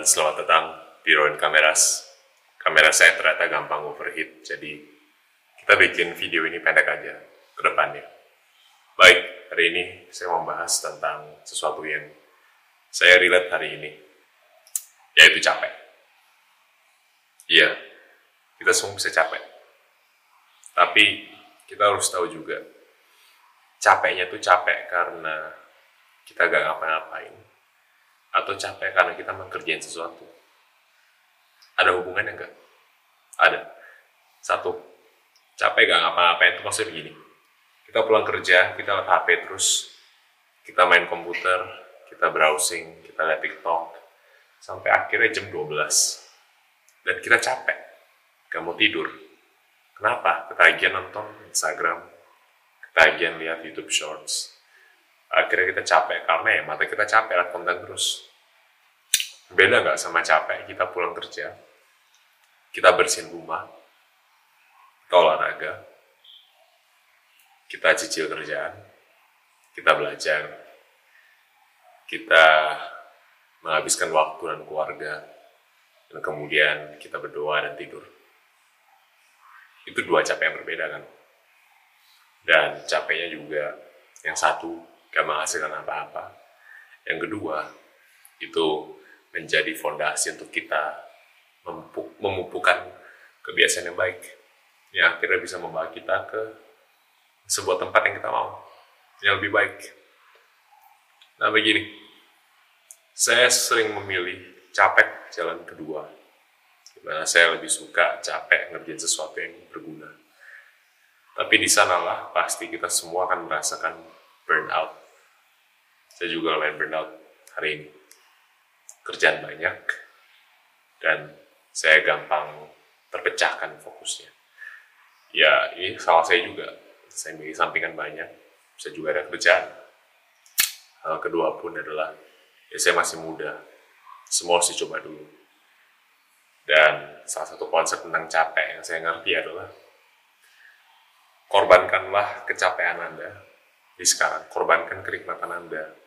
dan selamat datang di Rowan Kameras. Kamera saya ternyata gampang overheat, jadi kita bikin video ini pendek aja ke depannya. Baik, hari ini saya mau bahas tentang sesuatu yang saya relate hari ini, yaitu capek. Iya, kita semua bisa capek. Tapi kita harus tahu juga, capeknya tuh capek karena kita gak ngapa-ngapain, atau capek karena kita mengerjain sesuatu. Ada hubungannya nggak? Ada. Satu, capek gak ngapa-ngapain itu maksudnya begini. Kita pulang kerja, kita lihat HP terus, kita main komputer, kita browsing, kita lihat TikTok, sampai akhirnya jam 12. Dan kita capek, gak mau tidur. Kenapa? Ketagihan nonton Instagram, ketagihan lihat YouTube Shorts. Akhirnya kita capek, karena ya mata kita capek lihat konten terus. Beda nggak sama capek kita pulang kerja, kita bersihin rumah, kita olahraga, kita cicil kerjaan, kita belajar, kita menghabiskan waktu dan keluarga, dan kemudian kita berdoa dan tidur. Itu dua capek yang berbeda kan. Dan capeknya juga yang satu gak menghasilkan apa-apa. Yang kedua, itu menjadi fondasi untuk kita memupuk, memupukkan kebiasaan yang baik. Yang akhirnya bisa membawa kita ke sebuah tempat yang kita mau yang lebih baik. Nah begini. Saya sering memilih capek jalan kedua. Di mana saya lebih suka capek ngerjain sesuatu yang berguna. Tapi di sanalah pasti kita semua akan merasakan burnout saya juga main burnout hari ini kerjaan banyak dan saya gampang terpecahkan fokusnya. Ya, ini salah saya juga. Saya memiliki sampingan banyak. Saya juga ada kerjaan. Hal kedua pun adalah, ya saya masih muda. Semua harus dicoba dulu. Dan salah satu konsep tentang capek yang saya ngerti adalah, korbankanlah kecapean Anda di sekarang. Korbankan kenikmatan Anda.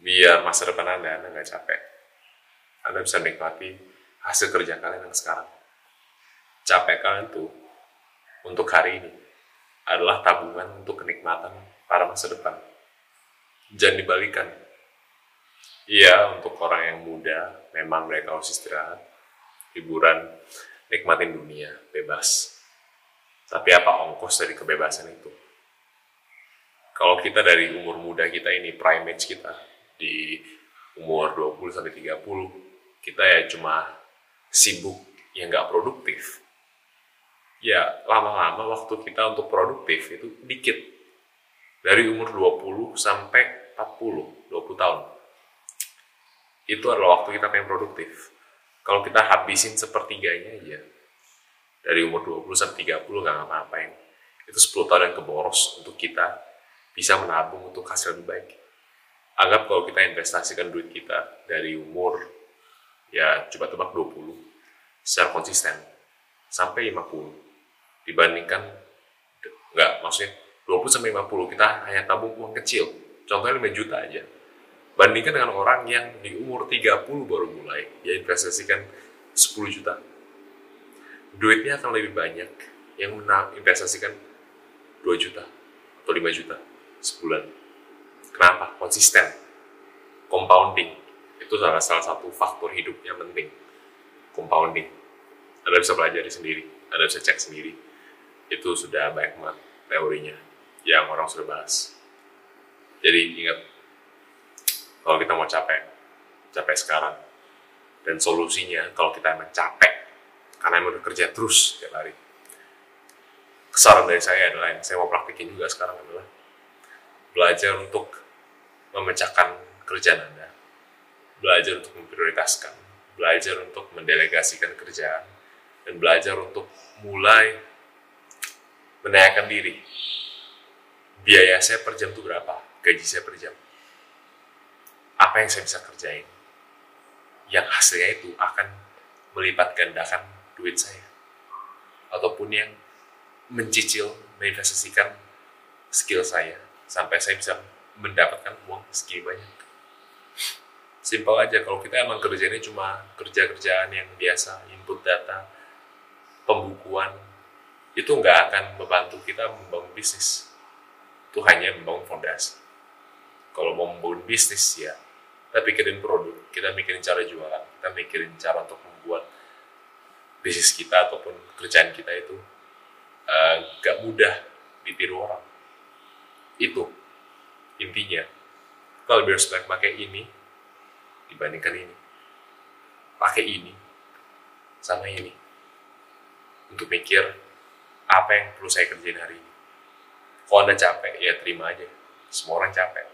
Biar masa depan Anda, Anda nggak capek. Anda bisa menikmati hasil kerja kalian yang sekarang. Capek kalian tuh untuk hari ini adalah tabungan untuk kenikmatan para masa depan. Jangan dibalikan. Iya, untuk orang yang muda, memang mereka harus istirahat, hiburan, nikmatin dunia, bebas. Tapi apa ongkos dari kebebasan itu? Kalau kita dari umur muda kita ini, prime age kita, di umur 20 sampai 30, kita ya cuma sibuk yang nggak produktif. Ya, lama-lama waktu kita untuk produktif itu dikit. Dari umur 20 sampai 40, 20 tahun. Itu adalah waktu kita pengen produktif. Kalau kita habisin sepertiganya aja, dari umur 20 sampai 30 nggak ngapa-ngapain. Itu 10 tahun yang keboros untuk kita bisa menabung untuk hasil lebih baik. Anggap kalau kita investasikan duit kita dari umur ya coba tebak 20 secara konsisten sampai 50 dibandingkan nggak maksudnya 20 sampai 50 kita hanya tabung uang kecil. Contohnya 5 juta aja. Bandingkan dengan orang yang di umur 30 baru mulai dia investasikan 10 juta. Duitnya akan lebih banyak yang investasikan 2 juta atau 5 juta sebulan kenapa? konsisten. Compounding. Itu salah, salah satu faktor hidup yang penting. Compounding. Anda bisa pelajari sendiri. Anda bisa cek sendiri. Itu sudah banyak banget teorinya yang orang sudah bahas. Jadi ingat kalau kita mau capek capek sekarang. Dan solusinya kalau kita emang capek karena emang udah kerja terus tiap hari. Kesaran dari saya adalah yang saya mau praktikin juga sekarang adalah belajar untuk memecahkan kerjaan Anda belajar untuk memprioritaskan, belajar untuk mendelegasikan kerjaan, dan belajar untuk mulai menanyakan diri. Biaya saya per jam itu berapa? Gaji saya per jam. Apa yang saya bisa kerjain? Yang hasilnya itu akan melipat gandakan duit saya. Ataupun yang mencicil, menginvestasikan skill saya sampai saya bisa mendapatkan uang segini banyak Simpel aja, kalau kita emang kerjanya cuma kerja-kerjaan yang biasa, input data, pembukuan, itu nggak akan membantu kita membangun bisnis. Itu hanya membangun fondasi. Kalau mau membangun bisnis ya, kita pikirin produk, kita mikirin cara jualan, kita mikirin cara untuk membuat bisnis kita ataupun kerjaan kita itu uh, gak mudah ditiru orang. Itu intinya. Kalau lebih respect pakai ini, dibandingkan ini. Pakai ini sama ini. Untuk mikir apa yang perlu saya kerjain hari ini. Kalau Anda capek, ya terima aja. Semua orang capek.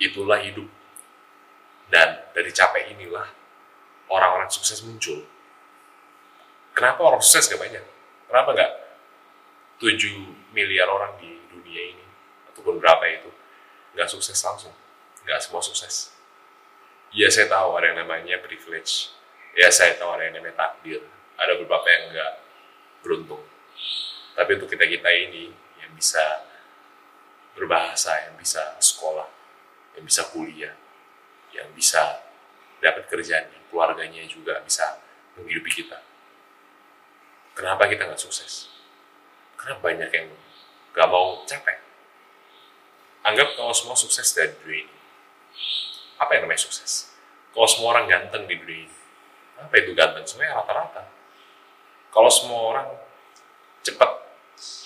Itulah hidup. Dan dari capek inilah orang-orang sukses muncul. Kenapa orang sukses gak banyak? Kenapa gak 7 miliar orang di dunia ini, ataupun berapa itu, gak sukses langsung? Gak semua sukses. Ya saya tahu ada yang namanya privilege. Ya saya tahu ada yang namanya takdir. Ada beberapa yang enggak beruntung. Tapi untuk kita kita ini yang bisa berbahasa yang bisa sekolah yang bisa kuliah yang bisa dapat kerjaan keluarganya juga bisa menghidupi kita. Kenapa kita nggak sukses? Karena banyak yang nggak mau capek anggap kalau semua sukses dari dunia ini apa yang namanya sukses? Kalau semua orang ganteng di dunia ini, apa itu ganteng? Sebenarnya rata-rata. Kalau semua orang cepat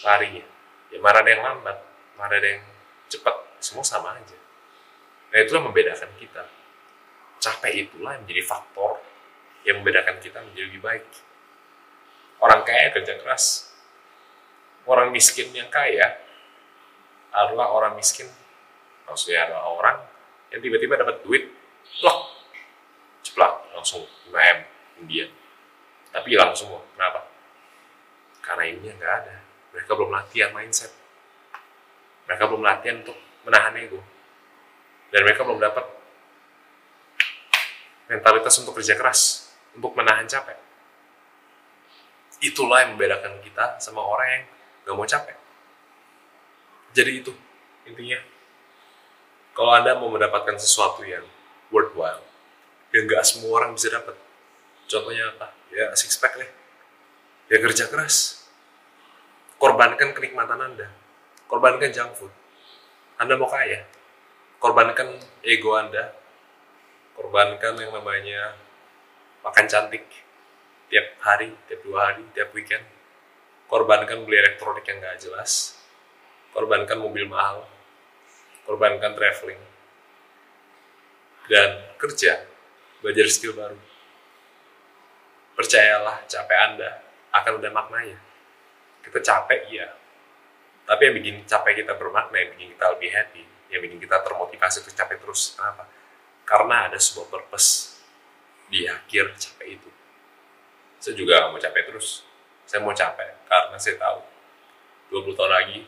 larinya, ya mana ada yang lambat, mana ada yang cepat, semua sama aja. Nah itulah membedakan kita. Capek itulah yang menjadi faktor yang membedakan kita menjadi lebih baik. Orang kaya kerja keras. Orang miskin yang kaya adalah orang miskin, maksudnya adalah orang yang tiba-tiba dapat duit loh ceplak langsung 5M kemudian. Tapi hilang semua. Kenapa? Karena ini nggak ada. Mereka belum latihan mindset. Mereka belum latihan untuk menahan ego. Dan mereka belum dapat mentalitas untuk kerja keras untuk menahan capek. Itulah yang membedakan kita sama orang yang nggak mau capek jadi itu intinya kalau Anda mau mendapatkan sesuatu yang worthwhile, yang nggak semua orang bisa dapat. Contohnya apa? Ya six pack nih. Ya kerja keras. Korbankan kenikmatan Anda. Korbankan junk food. Anda mau kaya. Korbankan ego Anda. Korbankan yang namanya makan cantik tiap hari, tiap dua hari, tiap weekend. Korbankan beli elektronik yang nggak jelas. Korbankan mobil mahal. Korbankan traveling. Dan kerja. Belajar skill baru. Percayalah capek anda. Akan ada maknanya kita capek iya. Tapi yang bikin capek kita bermakna yang bikin kita lebih happy yang bikin kita termotivasi untuk capek terus kenapa? Karena ada sebuah purpose di akhir capek itu. Saya juga mau capek terus. Saya mau capek karena saya tahu 20 tahun lagi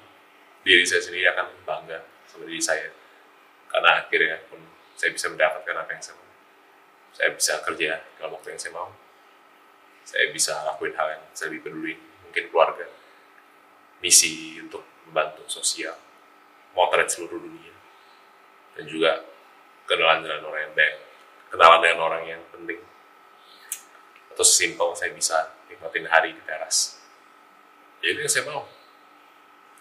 diri saya sendiri akan bangga sama diri saya. Karena akhirnya pun saya bisa mendapatkan apa yang saya mau. Saya bisa kerja dalam waktu yang saya mau. Saya bisa lakuin hal yang saya lebih peduli mungkin keluarga. Misi untuk membantu sosial. Motret seluruh dunia. Dan juga kenalan dengan orang yang baik. Kenalan dengan orang yang penting. Atau simpel saya bisa nikmatin hari di teras. Ya itu yang saya mau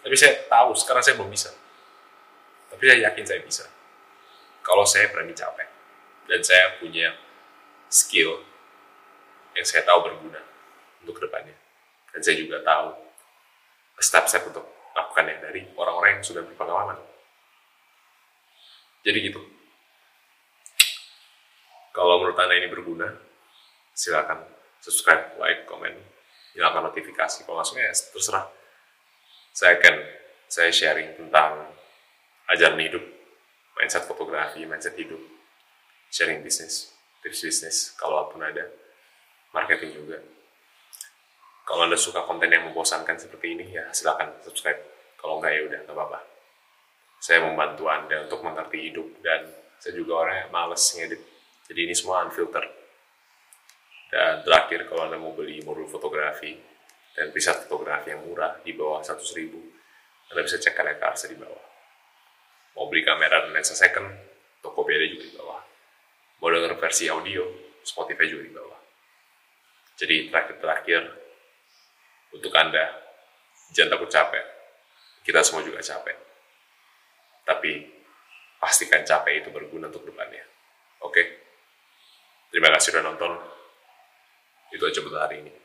tapi saya tahu sekarang saya belum bisa tapi saya yakin saya bisa. Kalau saya berani capek. Dan saya punya skill yang saya tahu berguna untuk ke depannya. Dan saya juga tahu step-step untuk melakukannya dari orang-orang yang sudah berpengalaman. Jadi gitu. Kalau menurut Anda ini berguna, silakan subscribe, like, komen, nyalakan notifikasi. Kalau masuknya ya terserah. Saya akan saya sharing tentang ajaran hidup, mindset fotografi, mindset hidup, sharing bisnis, tips bisnis, kalaupun ada, marketing juga. Kalau Anda suka konten yang membosankan seperti ini, ya silakan subscribe. Kalau enggak ya udah, nggak apa-apa. Saya membantu Anda untuk mengerti hidup, dan saya juga orang yang males ngedit. Jadi ini semua unfiltered. Dan terakhir, kalau Anda mau beli modul fotografi dan preset fotografi yang murah di bawah 100 ribu, Anda bisa cek karya karsa di bawah mau beli kamera dan lensa second Tokopedia juga di bawah mau denger versi audio, Spotify juga di bawah. Jadi terakhir-terakhir, untuk Anda, jangan takut capek. Kita semua juga capek. Tapi, pastikan capek itu berguna untuk depannya. Oke? Terima kasih sudah nonton. Itu aja buat hari ini.